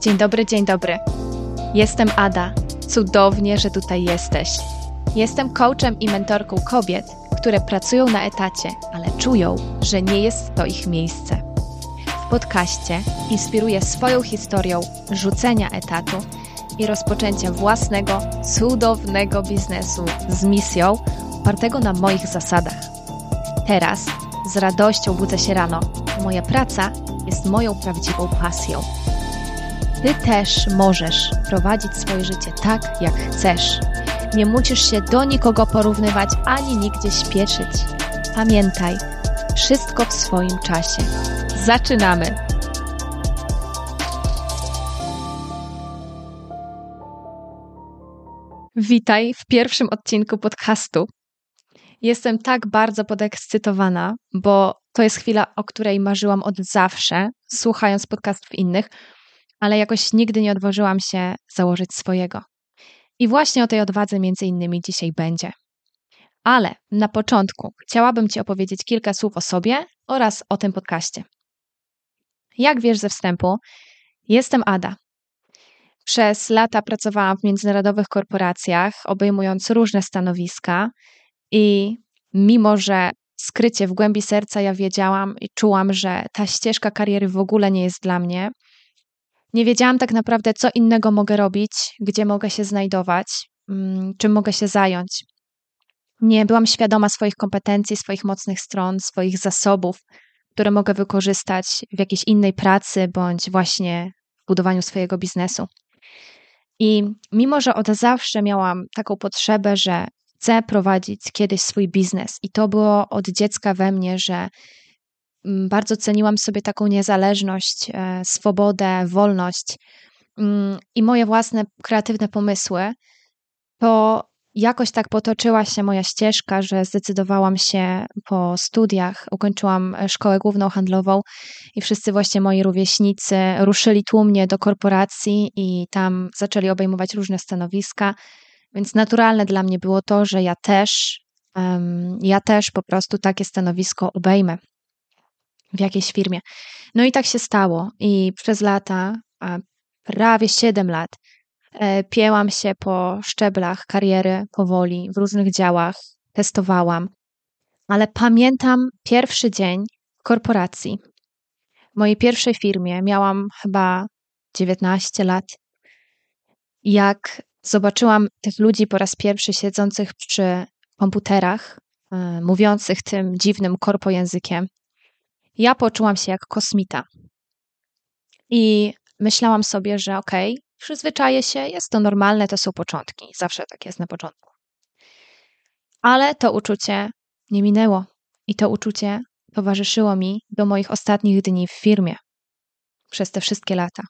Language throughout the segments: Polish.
Dzień dobry, dzień dobry. Jestem Ada. Cudownie, że tutaj jesteś. Jestem coachem i mentorką kobiet, które pracują na etacie, ale czują, że nie jest to ich miejsce. W podcaście inspiruję swoją historią rzucenia etatu i rozpoczęcia własnego, cudownego biznesu z misją opartego na moich zasadach. Teraz z radością budzę się rano. Moja praca jest moją prawdziwą pasją. Ty też możesz prowadzić swoje życie tak, jak chcesz. Nie musisz się do nikogo porównywać ani nigdzie śpieszyć. Pamiętaj, wszystko w swoim czasie. Zaczynamy! Witaj w pierwszym odcinku podcastu. Jestem tak bardzo podekscytowana, bo to jest chwila, o której marzyłam od zawsze, słuchając podcastów innych, ale jakoś nigdy nie odważyłam się założyć swojego. I właśnie o tej odwadze między innymi dzisiaj będzie. Ale na początku chciałabym Ci opowiedzieć kilka słów o sobie oraz o tym podcaście. Jak wiesz ze wstępu, jestem Ada. Przez lata pracowałam w międzynarodowych korporacjach, obejmując różne stanowiska, i mimo, że skrycie w głębi serca ja wiedziałam i czułam, że ta ścieżka kariery w ogóle nie jest dla mnie, nie wiedziałam tak naprawdę, co innego mogę robić, gdzie mogę się znajdować, mm, czym mogę się zająć. Nie byłam świadoma swoich kompetencji, swoich mocnych stron, swoich zasobów, które mogę wykorzystać w jakiejś innej pracy bądź właśnie w budowaniu swojego biznesu. I mimo, że od zawsze miałam taką potrzebę, że chcę prowadzić kiedyś swój biznes, i to było od dziecka we mnie, że bardzo ceniłam sobie taką niezależność, e, swobodę, wolność mm, i moje własne kreatywne pomysły, to jakoś tak potoczyła się moja ścieżka, że zdecydowałam się po studiach, ukończyłam szkołę główną handlową i wszyscy właśnie moi rówieśnicy ruszyli tłumnie do korporacji i tam zaczęli obejmować różne stanowiska, więc naturalne dla mnie było to, że ja też, ja też po prostu takie stanowisko obejmę w jakiejś firmie. No i tak się stało. I przez lata, prawie 7 lat, e, pięłam się po szczeblach kariery powoli, w różnych działach, testowałam. Ale pamiętam pierwszy dzień w korporacji. W mojej pierwszej firmie miałam chyba 19 lat. Jak zobaczyłam tych ludzi po raz pierwszy siedzących przy komputerach, e, mówiących tym dziwnym korpojęzykiem, ja poczułam się jak kosmita. I myślałam sobie, że okej, okay, przyzwyczaję się, jest to normalne, to są początki. Zawsze tak jest na początku. Ale to uczucie nie minęło. I to uczucie towarzyszyło mi do moich ostatnich dni w firmie przez te wszystkie lata.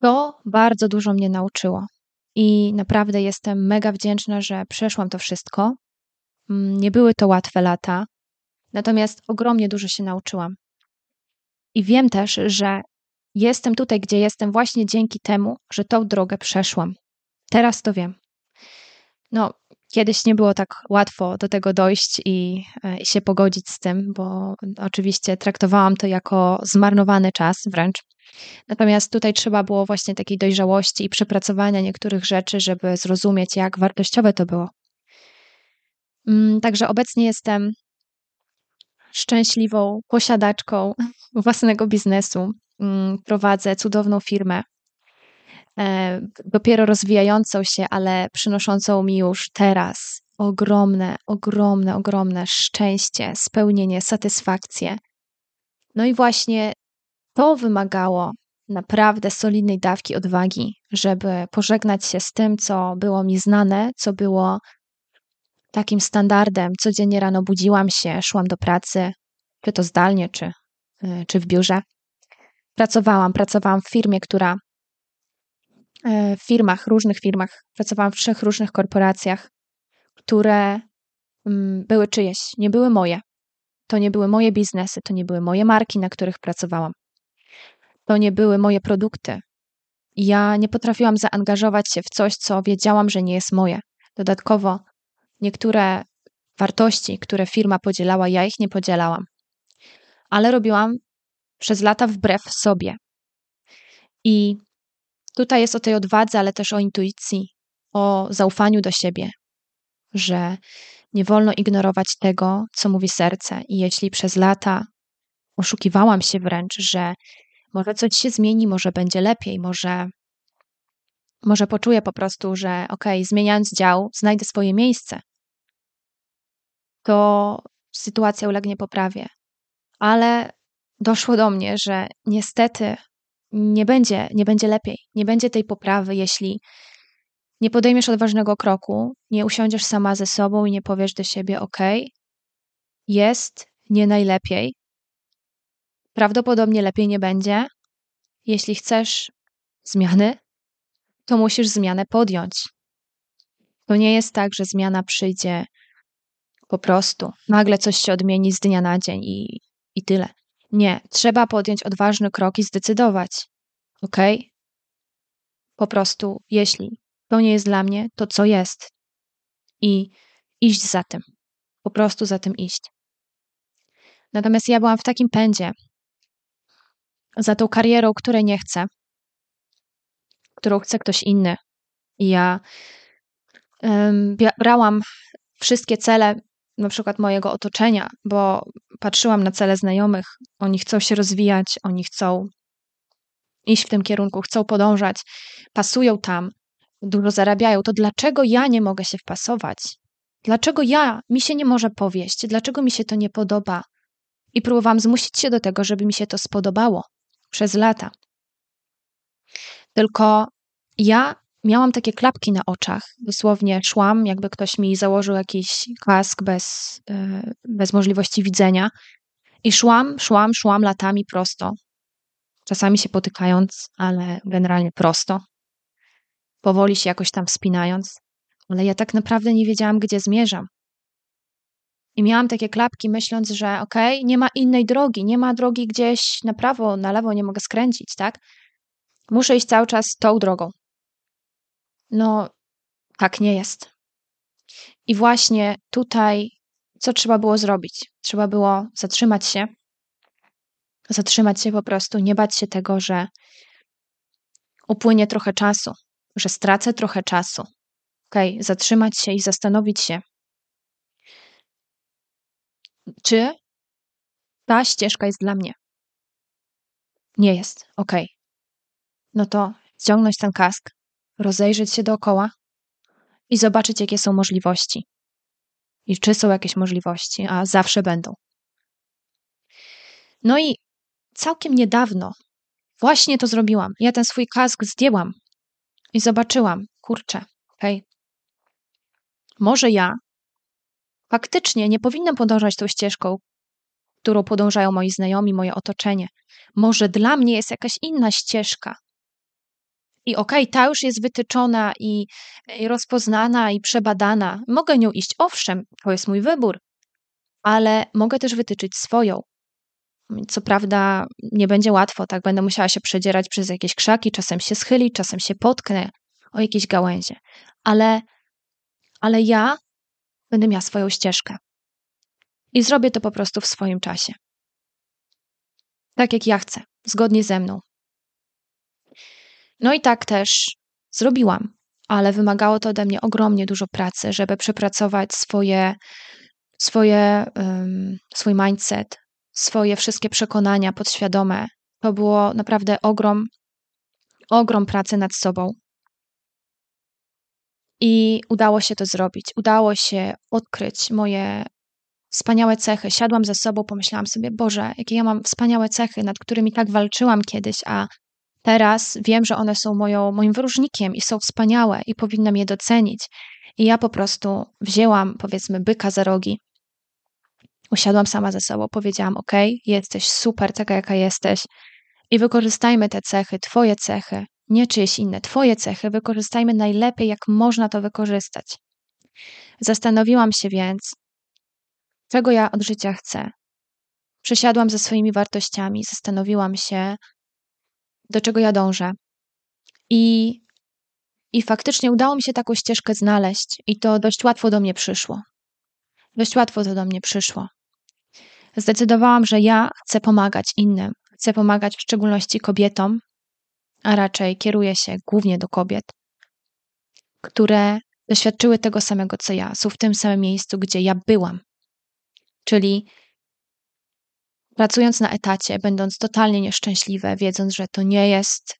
To bardzo dużo mnie nauczyło. I naprawdę jestem mega wdzięczna, że przeszłam to wszystko. Mm, nie były to łatwe lata, Natomiast ogromnie dużo się nauczyłam. I wiem też, że jestem tutaj, gdzie jestem, właśnie dzięki temu, że tą drogę przeszłam. Teraz to wiem. No, kiedyś nie było tak łatwo do tego dojść i, e, i się pogodzić z tym, bo oczywiście traktowałam to jako zmarnowany czas wręcz. Natomiast tutaj trzeba było właśnie takiej dojrzałości i przepracowania niektórych rzeczy, żeby zrozumieć, jak wartościowe to było. Mm, także obecnie jestem szczęśliwą posiadaczką własnego biznesu. Mm, prowadzę cudowną firmę, e, dopiero rozwijającą się, ale przynoszącą mi już teraz ogromne, ogromne, ogromne szczęście, spełnienie, satysfakcję. No i właśnie to wymagało naprawdę solidnej dawki odwagi, żeby pożegnać się z tym, co było mi znane, co było takim standardem. Codziennie rano budziłam się, szłam do pracy, czy to zdalnie, czy, y, czy w biurze. Pracowałam, pracowałam w firmie, która y, w firmach, różnych firmach, pracowałam w trzech różnych korporacjach, które mm, były czyjeś, nie były moje. To nie były moje biznesy, to nie były moje marki, na których pracowałam. To nie były moje produkty. Ja nie potrafiłam zaangażować się w coś, co wiedziałam, że nie jest moje. Dodatkowo Niektóre wartości, które firma podzielała, ja ich nie podzielałam. Ale robiłam przez lata wbrew sobie. I tutaj jest o tej odwadze, ale też o intuicji, o zaufaniu do siebie, że nie wolno ignorować tego, co mówi serce. I jeśli przez lata oszukiwałam się wręcz, że może coś się zmieni, może będzie lepiej, może, może poczuję po prostu, że okej, okay, zmieniając dział, znajdę swoje miejsce, to sytuacja ulegnie poprawie. Ale doszło do mnie, że niestety nie będzie, nie będzie lepiej, nie będzie tej poprawy, jeśli nie podejmiesz odważnego kroku, nie usiądziesz sama ze sobą i nie powiesz do siebie: OK, jest nie najlepiej. Prawdopodobnie lepiej nie będzie. Jeśli chcesz zmiany, to musisz zmianę podjąć. To nie jest tak, że zmiana przyjdzie po prostu. Nagle coś się odmieni z dnia na dzień i, i tyle. Nie, trzeba podjąć odważny krok i zdecydować. OK? Po prostu, jeśli to nie jest dla mnie, to co jest? I iść za tym. Po prostu za tym iść. Natomiast ja byłam w takim pędzie za tą karierą, której nie chcę, którą chce ktoś inny. I ja um, brałam wszystkie cele, na przykład mojego otoczenia, bo patrzyłam na cele znajomych. Oni chcą się rozwijać, oni chcą iść w tym kierunku, chcą podążać, pasują tam, dużo zarabiają, to dlaczego ja nie mogę się wpasować? Dlaczego ja, mi się nie może powieść? Dlaczego mi się to nie podoba? I próbowałam zmusić się do tego, żeby mi się to spodobało przez lata. Tylko ja miałam takie klapki na oczach. Dosłownie szłam, jakby ktoś mi założył jakiś kask bez, e, bez możliwości widzenia. I szłam, szłam, szłam latami prosto. Czasami się potykając, ale generalnie prosto powoli się jakoś tam wspinając, ale ja tak naprawdę nie wiedziałam, gdzie zmierzam. I miałam takie klapki, myśląc, że okej, okay, nie ma innej drogi, nie ma drogi gdzieś na prawo, na lewo, nie mogę skręcić, tak? Muszę iść cały czas tą drogą. No, tak nie jest. I właśnie tutaj, co trzeba było zrobić? Trzeba było zatrzymać się, zatrzymać się po prostu, nie bać się tego, że upłynie trochę czasu, że stracę trochę czasu. Ok, zatrzymać się i zastanowić się, czy ta ścieżka jest dla mnie. Nie jest. Ok. No to ściągnąć ten kask, rozejrzeć się dookoła i zobaczyć, jakie są możliwości. I czy są jakieś możliwości, a zawsze będą. No i całkiem niedawno właśnie to zrobiłam. Ja ten swój kask zdjęłam i zobaczyłam, kurczę, hej, może ja faktycznie nie powinnam podążać tą ścieżką, którą podążają moi znajomi, moje otoczenie. Może dla mnie jest jakaś inna ścieżka. I okej, okay, ta już jest wytyczona i, i rozpoznana i przebadana. Mogę nią iść, owszem, to jest mój wybór, ale mogę też wytyczyć swoją. Co prawda nie będzie łatwo, tak będę musiała się przedzierać przez jakieś krzaki, czasem się schylić, czasem się potknę o jakieś gałęzie, ale, ale ja będę miała swoją ścieżkę. I zrobię to po prostu w swoim czasie. Tak jak ja chcę, zgodnie ze mną. No i tak też zrobiłam, ale wymagało to ode mnie ogromnie dużo pracy, żeby przepracować swoje, swoje, um, swój mindset, swoje wszystkie przekonania podświadome. To było naprawdę ogrom, ogrom pracy nad sobą. I udało się to zrobić. Udało się odkryć moje wspaniałe cechy. Siadłam ze sobą, pomyślałam sobie, Boże, jakie ja mam wspaniałe cechy, nad którymi tak walczyłam kiedyś, a teraz wiem, że one są moją, moim wyróżnikiem i są wspaniałe i powinnam je docenić. I ja po prostu wzięłam, powiedzmy, byka za rogi Usiadłam sama ze sobą, powiedziałam: OK, jesteś super, taka jaka jesteś, i wykorzystajmy te cechy, Twoje cechy, nie czyjeś inne, Twoje cechy, wykorzystajmy najlepiej, jak można to wykorzystać. Zastanowiłam się więc, czego ja od życia chcę. Przesiadłam ze swoimi wartościami, zastanowiłam się, do czego ja dążę. I, I faktycznie udało mi się taką ścieżkę znaleźć, i to dość łatwo do mnie przyszło. Dość łatwo to do mnie przyszło zdecydowałam, że ja chcę pomagać innym. Chcę pomagać w szczególności kobietom, a raczej kieruję się głównie do kobiet, które doświadczyły tego samego co ja, są w tym samym miejscu, gdzie ja byłam. Czyli pracując na etacie, będąc totalnie nieszczęśliwe, wiedząc, że to nie jest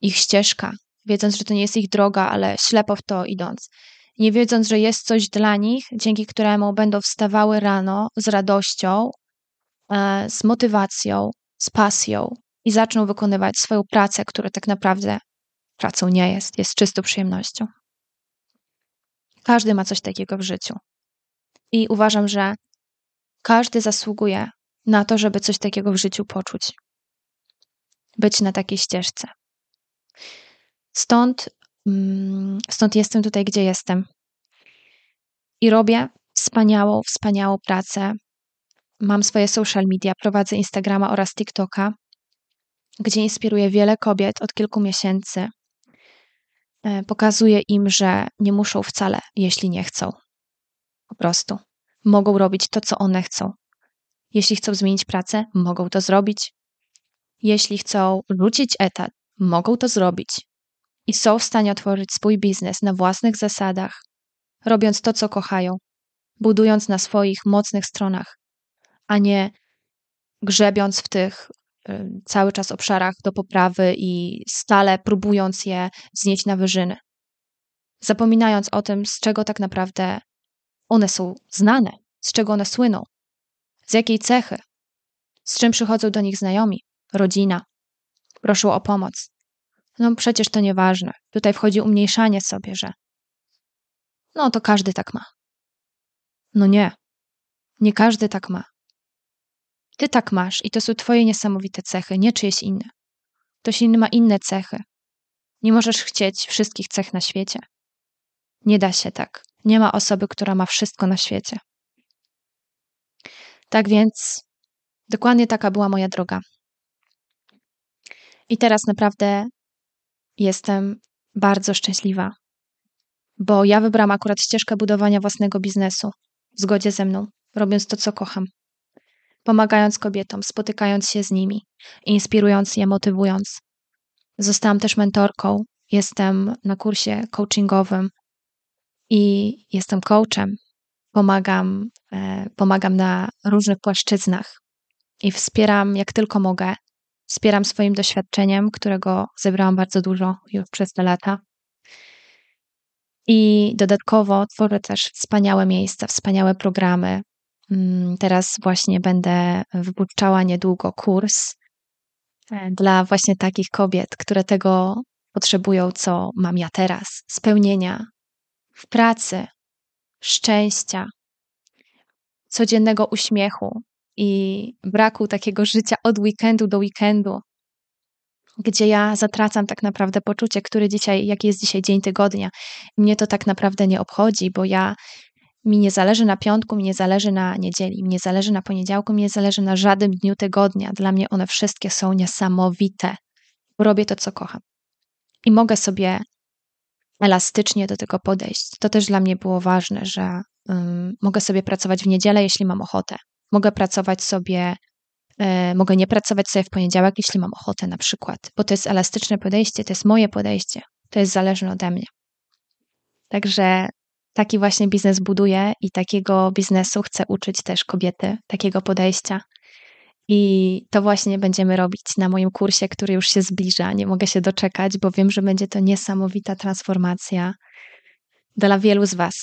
ich ścieżka, wiedząc, że to nie jest ich droga, ale ślepo w to idąc, nie wiedząc, że jest coś dla nich, dzięki któremu będą wstawały rano z radością, e, z motywacją, z pasją i zaczną wykonywać swoją pracę, która tak naprawdę pracą nie jest, jest czystą przyjemnością. Każdy ma coś takiego w życiu. I uważam, że każdy zasługuje na to, żeby coś takiego w życiu poczuć. Być na takiej ścieżce. Stąd, mm, stąd jestem tutaj, gdzie jestem. I robię wspaniałą, wspaniałą pracę. Mam swoje social media, prowadzę Instagrama oraz TikToka, gdzie inspiruję wiele kobiet od kilku miesięcy. E, pokazuję im, że nie muszą wcale, jeśli nie chcą. Po prostu. Mogą robić to, co one chcą. Jeśli chcą zmienić pracę, mogą to zrobić. Jeśli chcą rzucić etat, mogą to zrobić i są w stanie otworzyć swój biznes na własnych zasadach, robiąc to, co kochają, budując na swoich mocnych stronach, a nie grzebiąc w tych y, cały czas obszarach do poprawy i stale próbując je wznieść na wyżyny. Zapominając o tym, z czego tak naprawdę one są znane, z czego one słyną, z jakiej cechy, z czym przychodzą do nich znajomi, rodzina, proszą o pomoc. No przecież to nieważne. Tutaj wchodzi umniejszanie sobie, że no to każdy tak ma. No nie. Nie każdy tak ma. Ty tak masz i to są twoje niesamowite cechy, nie czyjeś inne. Ktoś inny ma inne cechy. Nie możesz chcieć wszystkich cech na świecie. Nie da się tak. Nie ma osoby, która ma wszystko na świecie. Tak więc dokładnie taka była moja droga. I teraz naprawdę jestem bardzo szczęśliwa, bo ja wybrałam akurat ścieżkę budowania własnego biznesu w zgodzie ze mną, robiąc to, co kocham. Pomagając kobietom, spotykając się z nimi, inspirując je, motywując. Zostałam też mentorką, jestem na kursie coachingowym i jestem coachem. Pomagam, e, pomagam na różnych płaszczyznach i wspieram jak tylko mogę Wspieram swoim doświadczeniem, którego zebrałam bardzo dużo już przez te lata. I dodatkowo tworzę też wspaniałe miejsca, wspaniałe programy. Mm, teraz właśnie będę wypuszczała niedługo kurs e, dla właśnie takich kobiet, które tego potrzebują, co mam ja teraz: spełnienia w pracy, szczęścia, codziennego uśmiechu, i braku takiego życia od weekendu do weekendu, gdzie ja zatracam tak naprawdę poczucie, który dzisiaj, jaki jest dzisiaj dzień tygodnia. Mnie to tak naprawdę nie obchodzi, bo ja mi nie zależy na piątku, mi nie zależy na niedzieli, mi nie zależy na poniedziałku, mi nie zależy na żadnym dniu tygodnia. Dla mnie one wszystkie są niesamowite. Robię to, co kocham. I mogę sobie elastycznie do tego podejść. To też dla mnie było ważne, że um, mogę sobie pracować w niedzielę, jeśli mam ochotę. Mogę pracować sobie, e, mogę nie pracować sobie w poniedziałek, jeśli mam ochotę na przykład, bo to jest elastyczne podejście, to jest moje podejście, to jest zależne ode mnie. Także taki właśnie biznes buduję i takiego biznesu chcę uczyć też kobiety, takiego podejścia. I to właśnie będziemy robić na moim kursie, który już się zbliża. Nie mogę się doczekać, bo wiem, że będzie to niesamowita transformacja dla wielu z Was.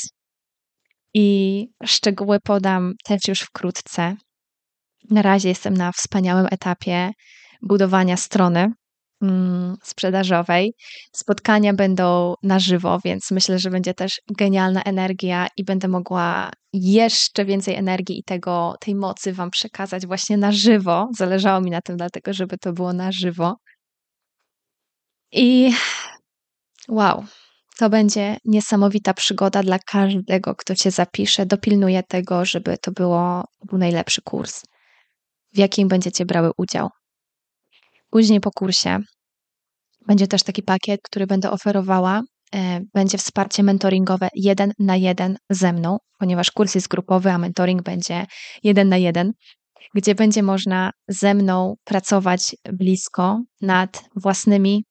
I szczegóły podam też już wkrótce. Na razie jestem na wspaniałym etapie budowania strony sprzedażowej. Spotkania będą na żywo, więc myślę, że będzie też genialna energia i będę mogła jeszcze więcej energii i tego, tej mocy Wam przekazać właśnie na żywo. Zależało mi na tym, dlatego żeby to było na żywo. I wow, to będzie niesamowita przygoda dla każdego, kto cię zapisze. Dopilnuję tego, żeby to było, był najlepszy kurs, w jakim będziecie brały udział. Później po kursie będzie też taki pakiet, który będę oferowała. E, będzie wsparcie mentoringowe jeden na jeden ze mną, ponieważ kurs jest grupowy, a mentoring będzie jeden na jeden. gdzie będzie można ze mną pracować blisko nad własnymi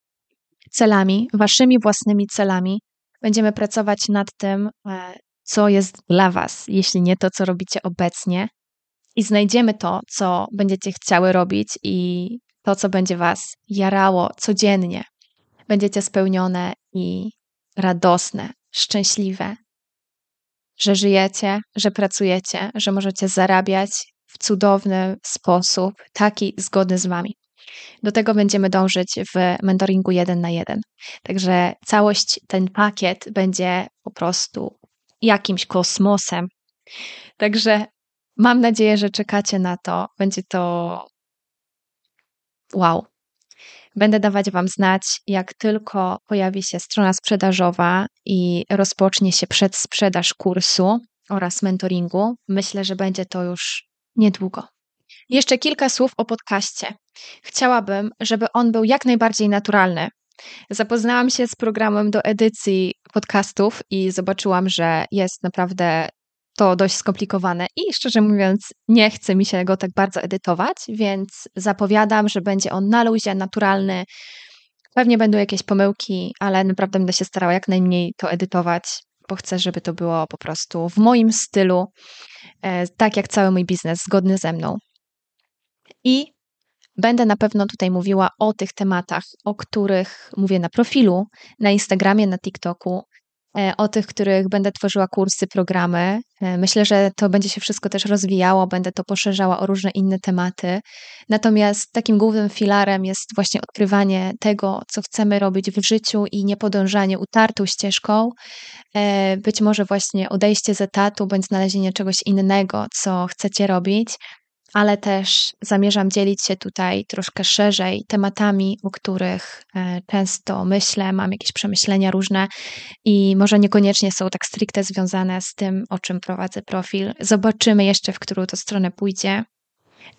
celami, waszymi własnymi celami. Będziemy pracować nad tym, e, co jest dla Was, jeśli nie to, co robicie obecnie, i znajdziemy to, co będziecie chciały robić i to, co będzie Was jarało codziennie. Będziecie spełnione i radosne, szczęśliwe, że żyjecie, że pracujecie, że możecie zarabiać w cudowny sposób, taki zgodny z Wami. Do tego będziemy dążyć w mentoringu jeden na jeden. Także całość, ten pakiet będzie po prostu jakimś kosmosem. Także mam nadzieję, że czekacie na to. Będzie to wow. Będę dawać Wam znać, jak tylko pojawi się strona sprzedażowa i rozpocznie się przedsprzedaż kursu oraz mentoringu. Myślę, że będzie to już niedługo. Jeszcze kilka słów o podcaście. Chciałabym, żeby on był jak najbardziej naturalny. Zapoznałam się z programem do edycji podcastów i zobaczyłam, że jest naprawdę to dość skomplikowane i szczerze mówiąc, nie chce mi się go tak bardzo edytować, więc zapowiadam, że będzie on na luzie, naturalny. Pewnie będą jakieś pomyłki, ale naprawdę będę się starała jak najmniej to edytować, bo chcę, żeby to było po prostu w moim stylu, e, tak jak cały mój biznes, zgodny ze mną. I będę na pewno tutaj mówiła o tych tematach, o których mówię na profilu, na Instagramie, na TikToku, o tych, których będę tworzyła kursy, programy. E, myślę, że to będzie się wszystko też rozwijało, będę to poszerzała o różne inne tematy. Natomiast takim głównym filarem jest właśnie odkrywanie tego, co chcemy robić w życiu i nie podążanie utartą ścieżką. E, być może właśnie odejście z etatu bądź znalezienie czegoś innego, co chcecie robić ale też zamierzam dzielić się tutaj troszkę szerzej tematami, o których e, często myślę, mam jakieś przemyślenia różne i może niekoniecznie są tak stricte związane z tym, o czym prowadzę profil. Zobaczymy jeszcze, w którą to stronę pójdzie.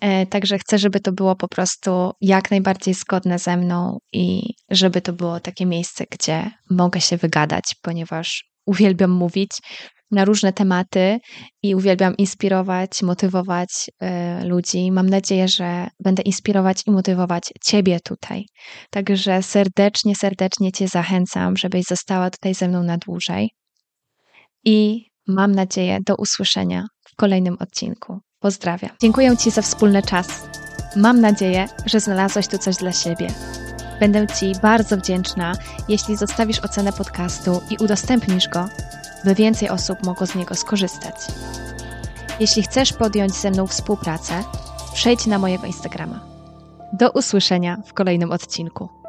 E, także chcę, żeby to było po prostu jak najbardziej zgodne ze mną i żeby to było takie miejsce, gdzie mogę się wygadać, ponieważ uwielbiam mówić na różne tematy i uwielbiam inspirować, motywować y, ludzi. Mam nadzieję, że będę inspirować i motywować Ciebie tutaj. Także serdecznie, serdecznie Cię zachęcam, żebyś została tutaj ze mną na dłużej. I mam nadzieję do usłyszenia w kolejnym odcinku. Pozdrawiam. Dziękuję Ci za wspólny czas. Mam nadzieję, że znalazłeś tu coś dla siebie. Będę Ci bardzo wdzięczna, jeśli zostawisz ocenę podcastu i udostępnisz go by więcej osób mogło z niego skorzystać. Jeśli chcesz podjąć ze mną współpracę, przejdź na mojego Instagrama. Do usłyszenia w kolejnym odcinku.